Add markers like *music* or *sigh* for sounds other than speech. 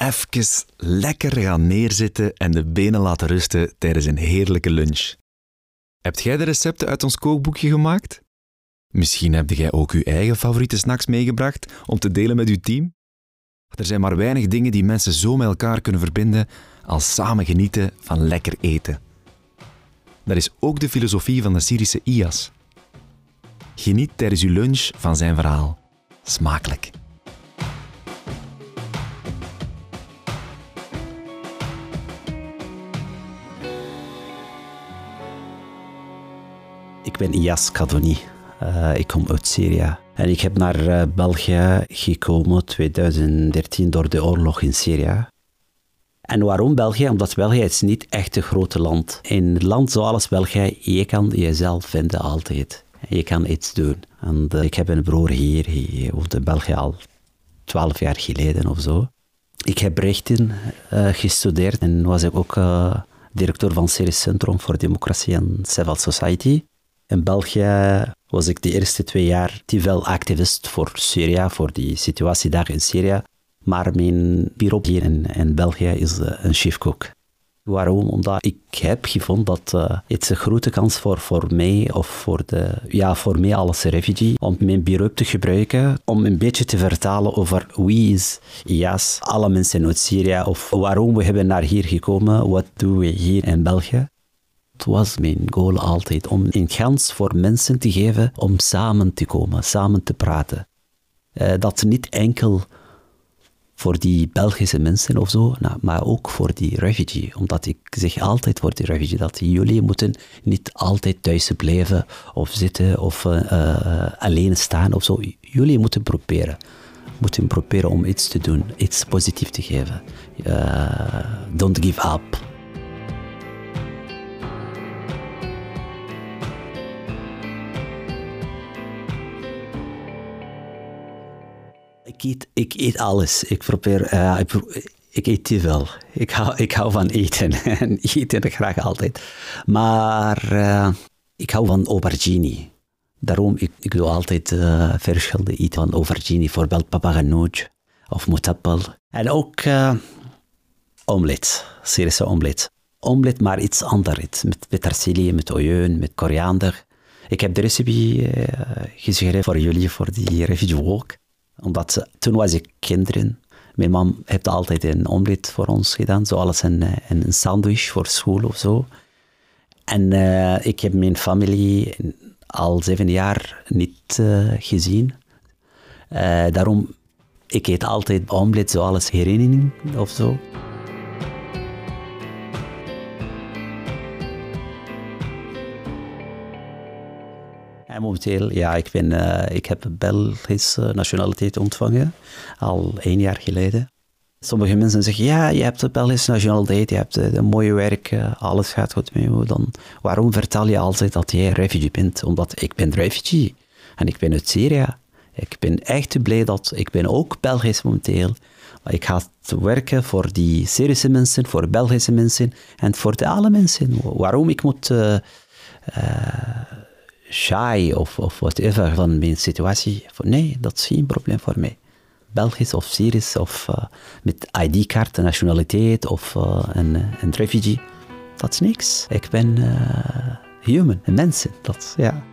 even lekker gaan neerzitten en de benen laten rusten tijdens een heerlijke lunch. Hebt jij de recepten uit ons kookboekje gemaakt? Misschien heb jij ook uw eigen favoriete snacks meegebracht om te delen met uw team? Er zijn maar weinig dingen die mensen zo met elkaar kunnen verbinden als samen genieten van lekker eten. Dat is ook de filosofie van de Syrische IAS. Geniet tijdens uw lunch van zijn verhaal. Smakelijk. Ik ben Iyas Kadoni. Uh, ik kom uit Syrië. En ik heb naar uh, België gekomen 2013 door de oorlog in Syrië. En waarom België? Omdat België is niet echt een grote land. In een land zoals België, je kan jezelf vinden altijd. Je kan iets doen. En uh, ik heb een broer hier, hij woont in België al twaalf jaar geleden of zo. Ik heb rechten gestudeerd en was ik ook directeur van Syrisch Centrum voor Democratie en Civil Society. In België was ik de eerste twee jaar wel activist voor Syrië, voor die situatie daar in Syrië. Maar mijn bureau hier in, in België is uh, een chefkok. Waarom? Omdat ik heb gevonden dat uh, het een grote kans voor, voor mij of voor, de, ja, voor mij als refugee om mijn bureau te gebruiken om een beetje te vertalen over wie is IAS, alle mensen uit Syrië of waarom we hebben naar hier gekomen, wat doen we hier in België was mijn goal altijd om een kans voor mensen te geven om samen te komen, samen te praten. Uh, dat niet enkel voor die Belgische mensen of zo, nou, maar ook voor die refugee. Omdat ik zeg altijd voor die refugee dat jullie moeten niet altijd thuis blijven of zitten of uh, uh, alleen staan of zo. Jullie moeten proberen. Moeten proberen om iets te doen, iets positiefs te geven. don't give up. Ik eet, ik eet alles. Ik probeer, uh, ik, ik, eet te veel. Ik hou, ik hou van eten. *laughs* en eten graag altijd. Maar uh, ik hou van aubergine. Daarom ik, ik doe altijd uh, verschillende eten van aubergine. Bijvoorbeeld papaganoush of mutappel. En ook uh, omelet. Syrische omelet. Omelet, maar iets anders. Met petersilie, met ojeun, met koriander. Ik heb de recipe geschreven voor jullie, voor die refugee walk omdat toen was ik kinderen. Mijn mam heeft altijd een omelet voor ons gedaan, zoals een, eh, een sandwich voor school of zo. En uh, ik heb mijn familie al zeven jaar niet uh, gezien. Uh, daarom, ik eet altijd omelet zoals herinnering of zo. Momenteel, ja, ik, ben, uh, ik heb Belgische nationaliteit ontvangen, al één jaar geleden. Sommige mensen zeggen, ja, je hebt de Belgische nationaliteit, je hebt een eh, mooie werk, uh, alles gaat goed met je. Dan, waarom vertel je altijd dat jij refugee bent? Omdat ik ben refugee en ik ben uit Syrië. Ik ben echt blij dat ik ben ook Belgisch momenteel. Maar ik ga werken voor die Syrische mensen, voor Belgische mensen en voor de alle mensen. Waarom ik moet... Uh, shy of, of whatever van mijn situatie. Nee, dat is geen probleem voor mij. Belgisch of Syrisch of uh, met ID-kaart, nationaliteit of uh, een, een refugee. Dat is niks. Ik ben uh, human, een mens. Dat, ja.